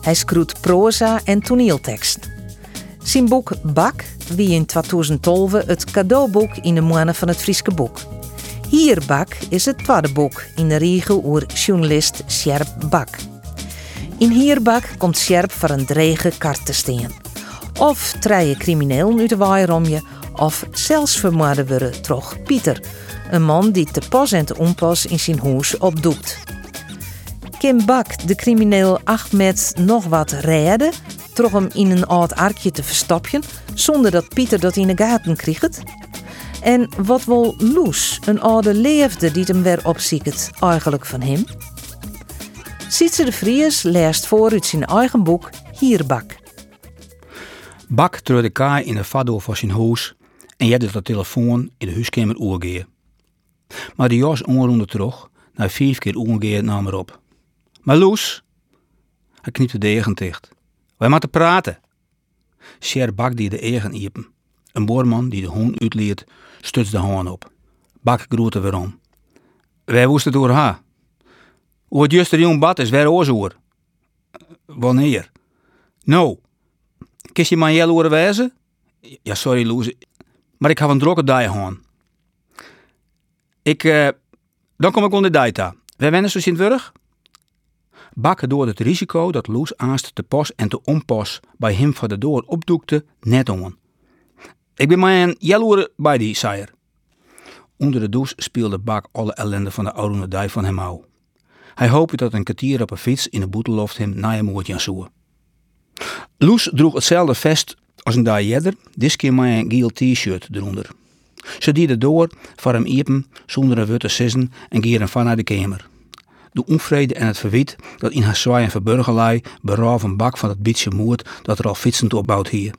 Hij schreeuwt proza en toneelteksten. Zijn boek Bak wie in 2012 het cadeauboek in de maanden van het Frieske boek. Hier Bak is het tweede boek in de regel oer journalist Sjerp Bak. In Hierbak komt Sjerp voor een drege kart te staan. Of treien crimineel uit de waaieromje, of zelfs vermoorden worden toch Pieter, een man die te pas en te onpas in zijn huis opdoekt. Kim Bak, de crimineel Ahmed, nog wat redden, trok hem in een oud arkje te verstopjen, zonder dat Pieter dat in de gaten kreeg. En wat wil Loes, een oude leefde die hem weer opzieket, eigenlijk van hem? Sietse de Vries leest voor uit zijn eigen boek Hierbak. Bak treurde kaai in de fado van zijn huis en jette de telefoon in de huiskamer oorgeën. Maar de jas onroende terug, na vijf keer oorgeën nam erop. Maar Loes, hij knipte de egen dicht. Wij moeten praten. Sjer Bak die de egen iepen. Een boorman die de hond uitliet, stutste de haan op. Bak groette weer om. Wij woesten door haar. Hoe het juist jong bad is, weer oorzoer. Wanneer? Nou, Kist je mijn jelle? Ja, sorry Loes, maar ik heb een drokke dag gehad. Ik, eh, dan kom ik onder data. Wij wennen zo Sint-Wurg? Bakken door het risico dat Loes aanst te pas en te onpas bij hem van de door opdoekte net. Ik ben maar een jelle bij die, sire. Onder de douche speelde Bak alle ellende van de oude dij van hem hou. Hij hoopte dat een kwartier op een fiets in de boeteloft hem na een moordje aan zoe. Loes droeg hetzelfde vest als een dag eerder, dit keer met een geel t-shirt eronder. Ze diede door voor hem iepen zonder een witte sissen en gieren van naar de kamer. De onvrede en het verwijt dat in haar zwaai en verburgerlei berouw een bak van het beetje moord dat er al fietsend opbouwt hier.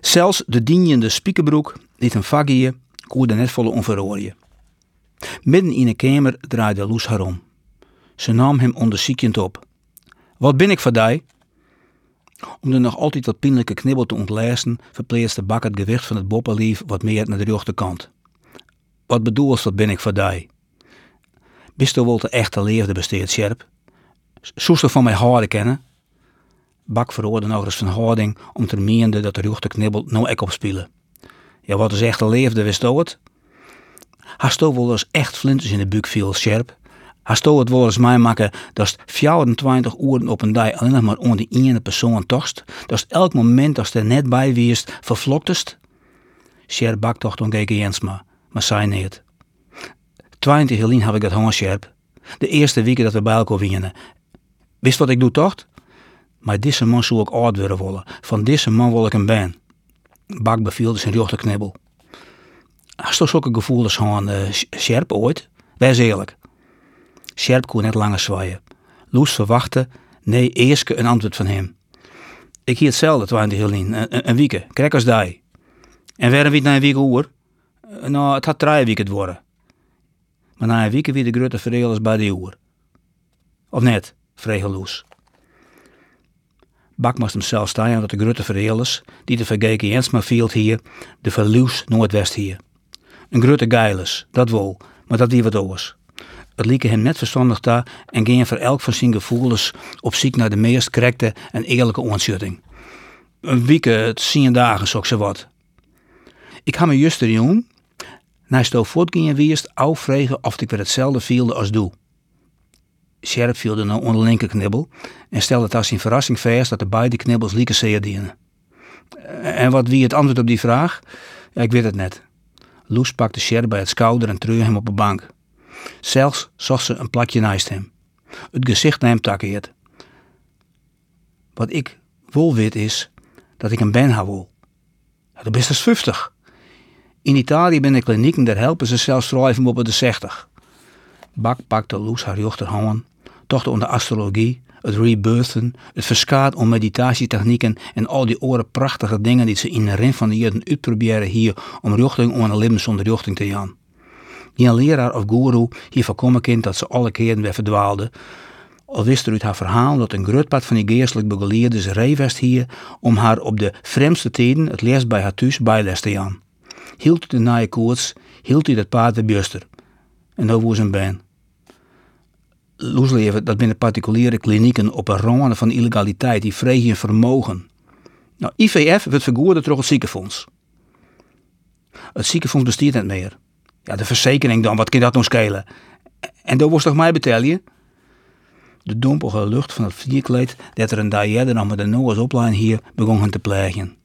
Zelfs de dienende spiekerbroek die een vakje koerde net volle. Midden in de kamer draaide Loes haar om. Ze nam hem onderziekend op. Wat ben ik voor? Om de nog altijd wat pijnlijke knibbel te ontlezen, verpleegde Bak het gewicht van het boppenlief wat meer naar de rechterkant. Wat bedoelst wat ben ik voor? Bist du wel de echte leefde besteed, Sjerp? Soest van mij houden kennen? Bak veroorde nog eens van houding om te meende dat de rechterknibbel nou ek opspelen. Ja, wat is echte leefde, wist u het? Hast wel eens echt flinters in de buik viel, Sjerp? Hast het wel eens mij maken dat 24 uur op een dag alleen nog maar onder die ene persoon tocht? Dat elk moment als er net bij wierst vervloktest? Sjerp bak toch dan Jensma, maar zei niet. 20 gelien heb ik het honger, Sjerp. De eerste weken dat we bij elkaar winnen. Wist wat ik doe, toch? Maar deze man zou ik oud willen willen. Van deze man wil ik een ben. Bak bevielde zijn rechterknibbel. Hast du zulke gevoelens gewoon uh, Sjerp ooit? Wees eerlijk. Sjerp kon net langer zwaaien. Loes verwachtte, nee, eerst een antwoord van hem. Ik hier hetzelfde, twintig Helien, een, een week, krek als die. En werden we na een week oer? Nou, het had drie weken worden. Maar na een week weer de grote verdelers bij de oer. Of net, vreeg Loes. Bak moest hem zelf staan dat de grote verdelers, die de vergeken Jensma field hier, de verluws Noordwest hier. Een grote geiles, dat wel, maar dat wie wat oors. Het lieke hem net verstandig daar en ging voor elk van zijn gevoelens op zoek naar de meest correcte en eerlijke ontschutting. Een week, het zien dagen, zo ze wat. Ik ga me juist doen, na sto voortgingen wierst, au vregen of ik weer hetzelfde vielde als doe. Sjerp viel nou onder linker knibbel en stelde het als zijn verrassing vast dat de beide knibbels lieke zeer dienen. En wat wie het antwoord op die vraag? Ja, ik weet het net. Loes pakte Sjerp bij het schouder en treurde hem op de bank. Zelfs zocht ze een plakje naast hem. Het gezicht naar hem takkeert. Wat ik weet is dat ik een ben hou. Ja, dat is dus 50. In Italië ben de klinieken, daar helpen ze zelfs schrijven op de 60. Bak pakte Loes haar rechterhand, tocht onder astrologie, het rebirthen, het verskaat om meditatietechnieken en al die oren prachtige dingen die ze in de rin van de jaren uitproberen hier om richting om een leven zonder richting te gaan. Geen leraar of guru hier voorkomen kind dat ze alle keren weer verdwaalde, al wist er uit haar verhaal dat een groot van die geestelijk begeleerders rijvest hier om haar op de vreemdste tijden het les bij haar thuis bijles te gaan. Hield de naaie koorts, hield hij dat paard de buster. En dat was een ben. Loesleven, dat binnen particuliere klinieken op een ronde van illegaliteit, die vreeg je vermogen. Nou, IVF wordt vergoord door het ziekenfonds. Het ziekenfonds bestaat niet meer. Ja, de verzekering dan, wat kan dat nog schelen? En dat was toch mij betalen? De dompelige lucht van het vlierkleed dat er een dag nog met de Noah's hier begon te plegen.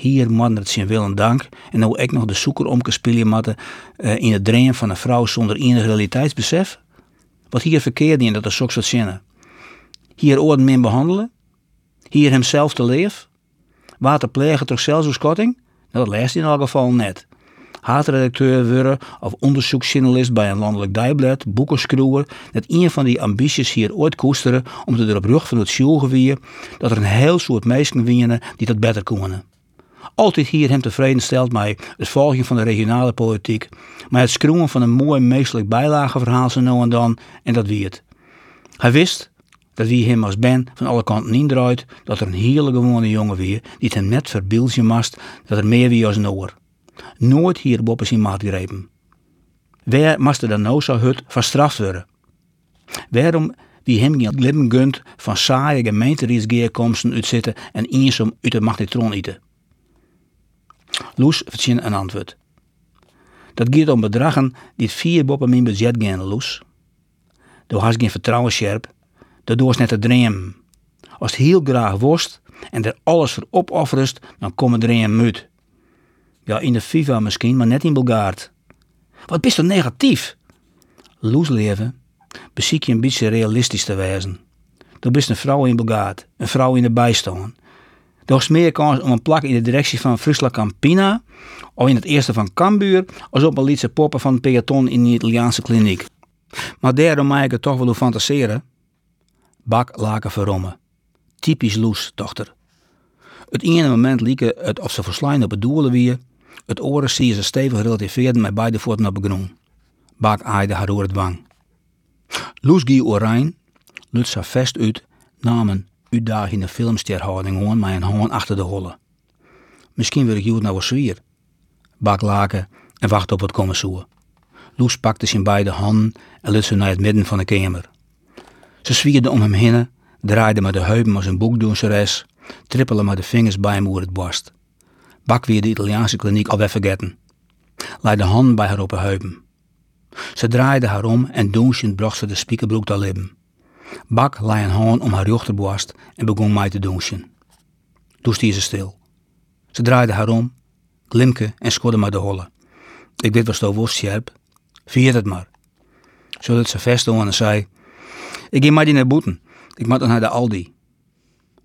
Hier man het zijn wil en dank en nou ik nog de zoeker omkespelen matten uh, in het draaien van een vrouw zonder enig realiteitsbesef. Wat hier verkeerd in dat er zo soort zinnen. Hier oorden men behandelen, hier hemzelf te leef, water plegen toch zelfs schotting? Nou, dat leest in elk geval net haatredacteur worden of onderzoeksjournalist bij een landelijk dagblad, boekenschroever, dat een van die ambities hier ooit koesteren om te op rug van het schoolgeweer dat er een heel soort mensen winnen die dat beter kunnen. Altijd hier hem tevreden stelt mij het volgen van de regionale politiek, maar het schroeven van een mooi meestelijk bijlageverhaal zo nou en dan en dat wie het. Hij wist dat wie hem als ben van alle kanten indraait, dat er een hele gewone jongen weer die het hem net verbeeldje mast dat er meer wie als een oor nooit hier op zijn maat grepen. Waar moest er dan nou zo hut verstraft worden? Waarom wie hem geen leven gunt van saaie gemeenterietsgeerkomsten uitzitten en eensom uit de magnetron eten? Loes verzin een antwoord. Dat gaat om bedragen die vier boppen mijn budget gaan, Loes. Door has geen vertrouwen scherp, daardoor is net te dream. Als het heel graag worst en er alles voor opofferst, dan komen er een uit. Ja, in de FIFA misschien, maar net in Bulgaard. Wat bist er negatief? Loes leven, beziek je een beetje realistisch te wezen. Er bist een vrouw in Bulgaard, een vrouw in de bijstand. Is meer kans om een plak in de directie van Friesland Campina, of in het eerste van Cambuur, als op een liedse poppen van peloton in de Italiaanse kliniek. Maar daarom mag ik het toch wel fantaseren. Bak laken verrommen. Typisch Loes, dochter. Het ene moment lieken het of ze verslaan op het doelen wie, het oren zie ze stevig relativeerden met beide voeten op de grond. Bak aaide haar door het wang. Loes oranje, lut ze vest uit, namen uitdagende filmsterhouding hoorn met een hoorn achter de holle. Misschien wil ik jou nou wel zwier. Bak laken en wacht op het komen zoeken. Loes pakte zijn beide handen en liet ze naar het midden van de kamer. Ze zwierde om hem heen, draaide met de heupen als een boekdoenseres, trippelde met de vingers bij hem over het borst. Bak weer de Italiaanse kliniek alweer vergeten. Leid de hand bij haar op haar heupen. Ze draaide haar om en doensend bracht ze de spiekerbroek te lippen. Bak lei een hand om haar rechterborst en begon mij te douchen. Toen stier ze stil. Ze draaide haar om, glimke en schudde maar de holle. Ik weet wat was scherp. Vier het maar. Zodat ze vast en zei, ik ga maar die naar boeten. Ik moet naar de Aldi.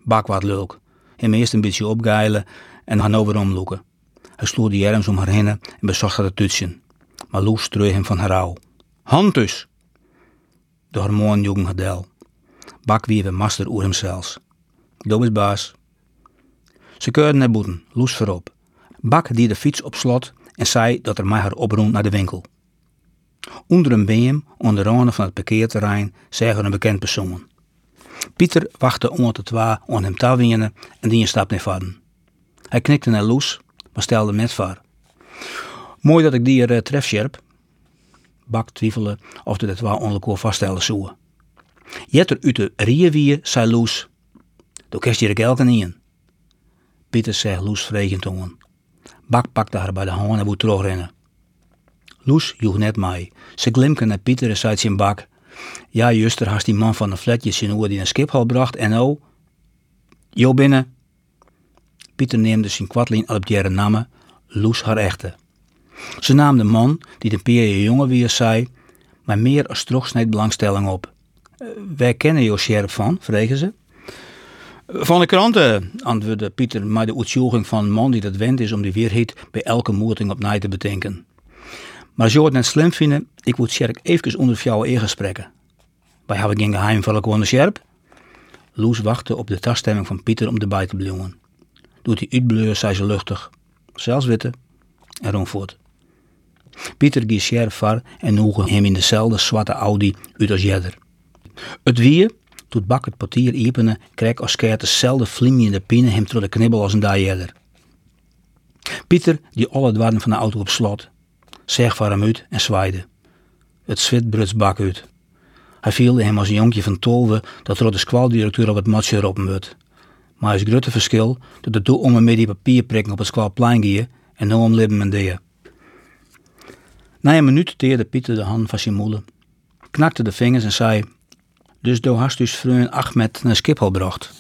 Bak wat leuk. Hem eerst een beetje opgeilen en gaan over omloeken. Hij sloeg de arms om haar heen en bezocht haar te tutsen. Maar Loes treurde hem van haar rouw. Hand dus! De hormoon jongen gedel. Bak wie we master oer hem. Dat is baas. Ze keurden naar boeten, Loes voorop. Bak die de fiets op slot en zei dat er mij haar oproemt naar de winkel. Onder een beam, onder de van het parkeerterrein, zeggen een bekend persoon. Pieter wachtte onder de twa om hem te winnen en die een stap naar vaden. Hij knikte naar Loes, maar stelde met voor. Mooi dat ik die er uh, tref, Sjerp. Bak twijfelde of het wel ongeluk vaststellen zou. Jetter uit de riewier, zei Loes. Doe kerst je er elke in. Pieter zei Loes vregend om. Bak pakte haar bij de hand en woed terugrennen. Loes joeg net mij. Ze glimke naar Pieter en zei zijn bak. Ja, juster, hast die man van de flatje zijn oor die een Schiphol bracht en nou... Jo binnen. Pieter neemde zijn kwartlien op jere namen, Loes haar echte. Ze nam de man, die de peer jongen weer zei, maar meer als sneed belangstelling op. Wij kennen jou scherp van, vregen ze. Van de kranten, antwoordde Pieter, maar de uitzoeking van een man die dat wend is om die weerheid bij elke moeting op te bedenken. Maar je het net slim vinden, ik moet Sjerp even onder jouw gesprekken. Wij hebben geen geheim van de Sjerp. Loes wachtte op de taststemming van Pieter om erbij te blijven. Doet hij uitbleur, zei ze luchtig. Zelfs witte. En rondvoort. Pieter giet scherp var en noegen hem in dezelfde zwarte Audi uit als jeder. Het wie, toen bak het portier openen, kreeg als keert dezelfde flimjende pine hem door de knibbel als een dag. Pieter die alle dwarden van de auto op slot, zeg voor hem uit en zwaaide. Het zwit bruts bak uit. Hij vielde hem als een jonkje van tolve dat er de squaldirecteur op het matje roepen werd. Maar het grote verschil dat het toe om een met die papierprikken op het squalplein gingen en nu om libben en. Na een minuut teerde Pieter de hand van zijn moeder, knakte de vingers en zei: Dus do hast dus vriend Ahmed naar Schiphol bracht.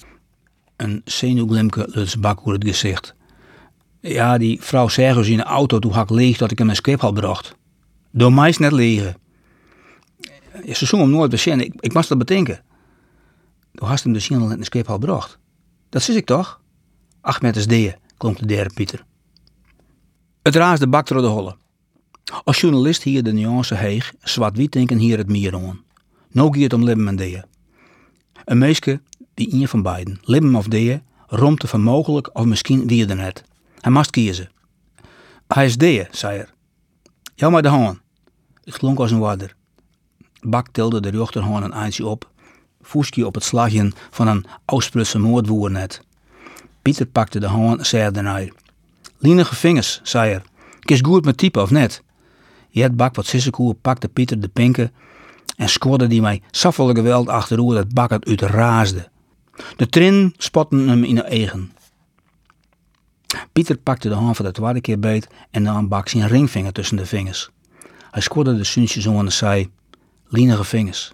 Een zenuwglimke luts bak over het gezicht. Ja, die vrouw zei in de auto toen hak leeg dat ik hem naar Schiphol bracht. Door mij is net liggen. Ze zong hem nooit bezinnen, ik, ik moest dat bedenken. Toen hast hem de zin naar Schiphol bracht. Dat zie ik toch? Ahmed is die, klonk de derde Pieter. Het raasde bak door de holle. Als journalist hier de nuance heeg, zwart-wit denken hier het meer. Gaat het om libben en deeën. Een meisje, die een van beiden, libben of deeën, rompte van mogelijk of misschien wie er net. Hij moest kiezen. Hij is deeën, zei er. Jou maar de hand. Het klonk als een wadder. Bak tilde de rechterhand een eindje op, voeskje op het slagje van een Oost-Prutse moordwoer net. Pieter pakte de hand, zei daarna. Lienige vingers, zei er. Kies goed met typen of net? Jet bak wat sissekoer pakte Pieter de pinken en squadde die mij saffele geweld achterover dat bak het uitraasde. De trin spotten hem in de eigen. Pieter pakte de hand voor de tweede keer beet en nam bak zijn ringvinger tussen de vingers. Hij squadde de suntjes om en zei, lienige vingers.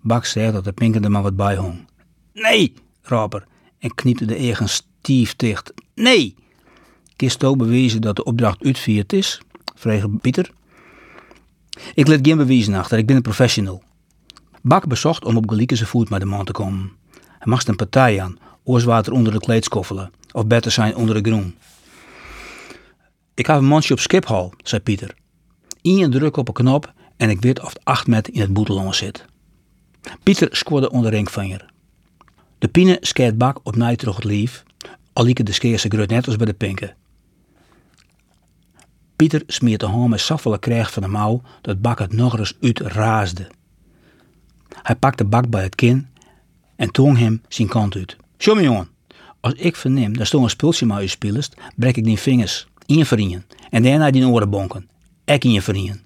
Bak zei dat de pinken er maar wat bij hong. Nee, raper, en kniepte de eigen stief dicht. Nee! Kist ook bewezen dat de opdracht uitvierd is? Vreeg Pieter. Ik let geen bewijzen achter, ik ben een professional. Bak bezocht om op gelijke voet met de man te komen. Hij mag een partij aan, oorswater onder de kleedskoffelen, of beter zijn onder de groen. Ik heb een mansje op Schiphol, zei Pieter. Eén druk op een knop en ik weet of het acht met in het boetelong zit. Pieter scoorde onder ringvinger. De pine skeert bak op mij terug het lief, al de skeerse grut net als bij de pinken. Pieter smeert de met saffele krijg van de mouw dat bak het nog eens uitraasde. Hij pakt de bak bij het kin en toong hem zijn kant uit. Zo jongen, als ik verneem dat zo'n spultje maar u brek ik die vingers, in je vrienden, en daarna die oren bonken, ek in je vrienden.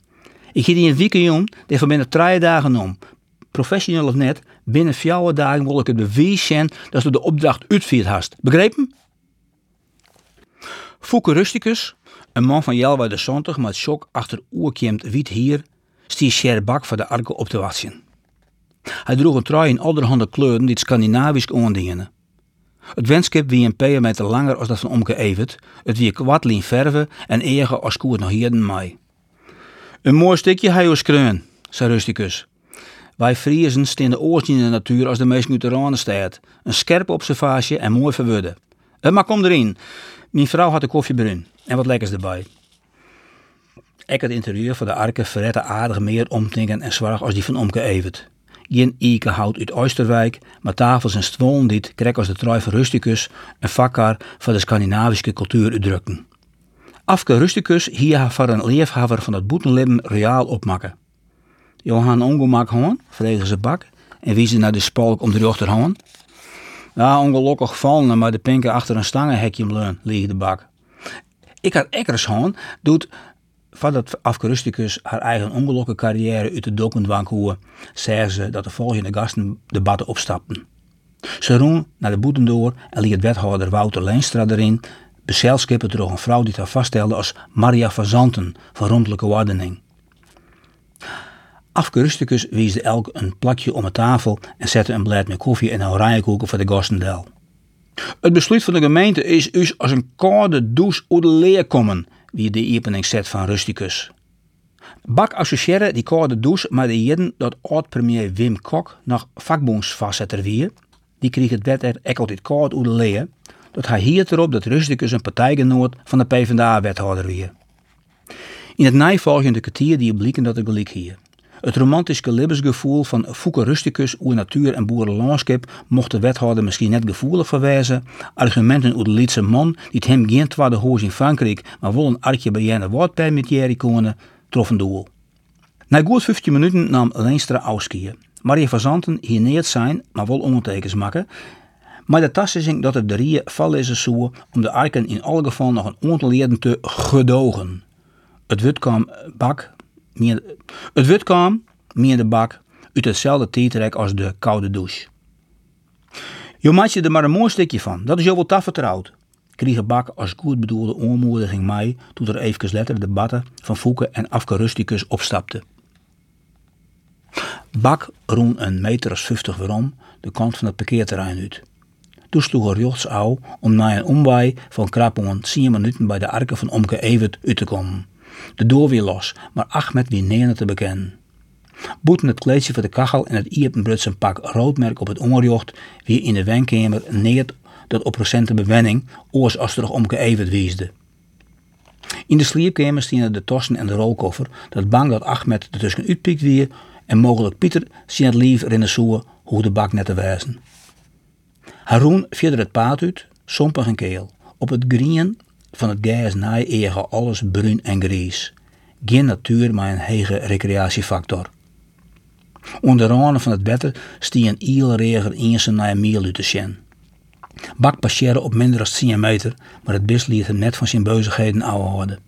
Ik ga die een weekend om, die van binnen drie dagen om. Professioneel of net, binnen vier dagen wil ik het bewijs zijn dat ze de opdracht uitvoerd hast. Begrepen? Fouke Rusticus, een man van Jelwa de met shock achter oerkiemt wiet hier, stier Sjer Bak voor de arke op te wassen. Hij droeg een trui in allerhande kleuren die het Scandinavisch oondingen. Het wenskip wie een paar meter langer als dat van Omke Evert, het wie kwartlien verven en eger als koer nog hier mei. Een mooi stukje hij zei Rusticus. Wij Friesen staan de in de natuur als de meest muterane staat. Een scherpe observatie en mooi verwudden. Uh, maar kom erin. Mijn vrouw had de koffiebrun en wat lekkers erbij. Ik het interieur van de arke verrette aardig meer omtinken en zwaar als die van Omke Evert. Geen Ike hout uit Oosterwijk, maar tafels en stoelen dit krek als de trui Rusticus een vakkar van de Scandinavische cultuur uitdrukten. Afke Rusticus hier voor een leefhaver van het boetenlibben reaal opmaken. Johan ongemak hoorn, vregen ze bak en wie ze naar de spalk om de rechterhand. Ja, ongelukkig vallen, maar de pinken achter een stangenhekje leun, lieg de bak. Ik had doet Afke Rusticus haar eigen ongelukkige carrière uit de dokendwank hoe, zeggen ze dat de volgende gasten debatten opstapten. Ze roen naar de boeten door en liet wethouder Wouter Leenstra erin, bezelskippen door een vrouw die haar vaststelde als Maria van Zanten van rondelijke ordening. Afke Rusticus wiesde elk een plakje om de tafel en zette een blad met koffie en oranjekoeken voor de gastendel. Het besluit van de gemeente is us als een koude douche uit de leer komen, wie de openingsset van Rusticus. Bak associëren die koude douche met de jeden dat oud-premier Wim Kok nog vakboonsvastzetter wie. Die kreeg het wet er ek altijd koud dat hij hier erop dat Rusticus een partijgenoot van de PvdA-wethouder wie. In het nijvolgende kwartier die blikken dat er gelijk hier. Het romantische levensgevoel van Fouke Rusticus oer natuur en boerenlandschap mocht de wethouder misschien net gevoelig verwijzen. Argumenten over de Lietse man, die hem geen tweede hoos in Frankrijk, maar wel een artje bij jene woordpermittieri konen, troffen doel. Na goed 15 minuten nam Leenstra afskiën. Maria van Zanten hier neer zijn, maar wel ondertekens maken. Maar de tassenting dat het de rie val is zo om de arken in alle geval nog een aantal leden te gedogen. Het wit kwam bak, het wit kwam, meer de bak, uit hetzelfde tijdrek als de koude douche. Je maakt je er maar een mooi stukje van, dat is jou wel taf vertrouwd. Kreeg Bak als goed bedoelde onmoediging mij toen er even later de debatten van Fouke en Afke Rusticus opstapte. Bak roen een meter als 50 waarom de kant van het parkeerterrein uit. Toen sloeg er om na een omwaai van krap 10 minuten bij de arken van Omke Evert uit te komen. De deur weer los, maar Ahmed wie neer te bekennen. Boeten het kleedje voor de kachel en het iepenbrutsen pak roodmerk op het ongerjocht wie in de wenkamer neer dat op recente bewenning oors als terug Omke Evert wiesde. In de slaapkamer stien de tossen en de rolkoffer, dat bang dat Ahmed er tussen uitpiekt wie en mogelijk Pieter zien het lief in de hoe de bak net te wijzen. Haroon verder het paad uit, sompig en keel. Op het green van het gas naai ege alles bruin en grijs. Geen natuur, maar een hege recreatiefactor. Onder de van het wetter stie een ielreger eens naar een miel te. Bak passeerde op minder dan 10 meter, maar het bis liet hem net van zijn beuzigheden houden.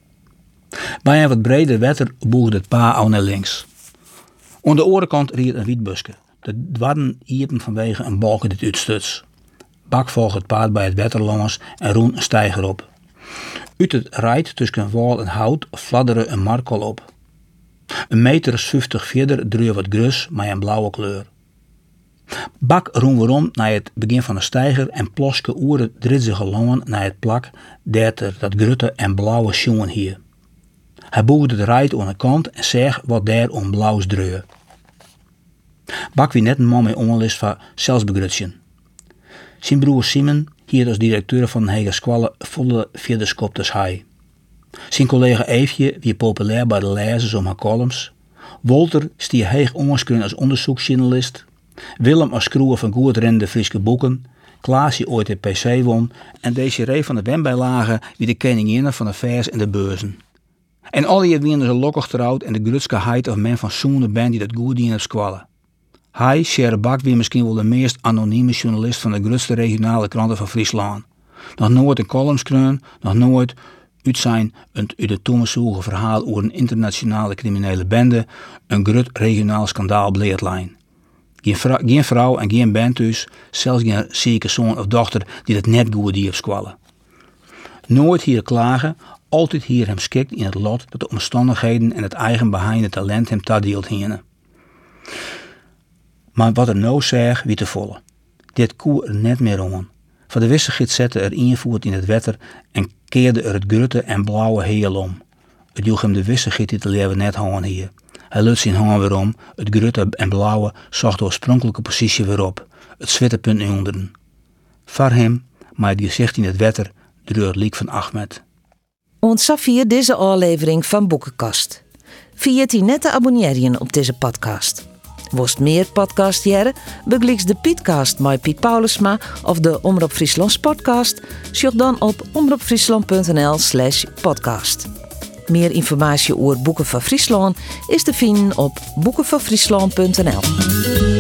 Bij een wat breder wetter boegde het pa al naar links. Aan de orenkant riet een wietbuske. De dwarden iepen vanwege een balken dit uitstuts. Bak volgt het paard bij het wetter langs en roen een stijger op. Uit het rijt tussen wal en hout fladderen een markel op. Een meter 50 verder dreuer wat grus met een blauwe kleur. Bak roen waarom naar het begin van de steiger en ploske oeren dritzige longen naar het plak dat er dat grutte en blauwe schoen hier. Hij boegde het rijt aan de kant en zeg wat daar om blauws dreu. Bak wie net een man met onlist van zelfsbegrutsen. Zijn broer Simon, hier als directeur van Hege Squalle, volle skop als hij. Zijn collega Eefje, wie populair bij de lezers om haar columns. Walter stier heeg ongeschreven als onderzoeksjournalist. Willem als schroever van goed rende Friese boeken. Klaasje ooit de PC won. En Desiree van de Wembijlagen wie de koningin van de vers en de beurzen. En al die winnen ze lokkig trouwd en de grutske heid of men van zoene band die dat goed dienen op squallen. Hij, Sherre Bak, wie misschien wel de meest anonieme journalist van de grootste regionale kranten van Friesland. Nog nooit een column nog nooit uit zijn een uit de toemezoegen verhaal over een internationale criminele bende, een groot regionaal schandaal bleedlijn. Geen, geen vrouw en geen band dus, zelfs geen zieke zoon of dochter die het net goed die squallen. Nooit hier klagen, altijd hier hem schikt in het lot dat de omstandigheden en het eigen beheinde talent hem tadielt hienen. Maar wat er nou zeg, wie te volle. Dit koe er net meer om. Van de wisselgids zette er invoert in het wetter en keerde er het grutte en blauwe heel om. Het joeg hem de wisselgiet die te leven net hangen hier. Hij lut zijn hangen weer om, het grutte en blauwe zocht de oorspronkelijke positie weer op, het zwitterpunt onderen. Var hem, maar die zegt in het wetter, dreur liek van Ahmed. Ons deze aflevering van Boekenkast. Vergeet je net te abonneren op deze podcast. Worst meer podcast jaren, begliks de Pietcast met Piet Paulusma of de Omroep Friesland podcast, zoek dan op omroepfriesland.nl slash podcast. Meer informatie over Boeken van Friesland is te vinden op boekenvanfriesland.nl.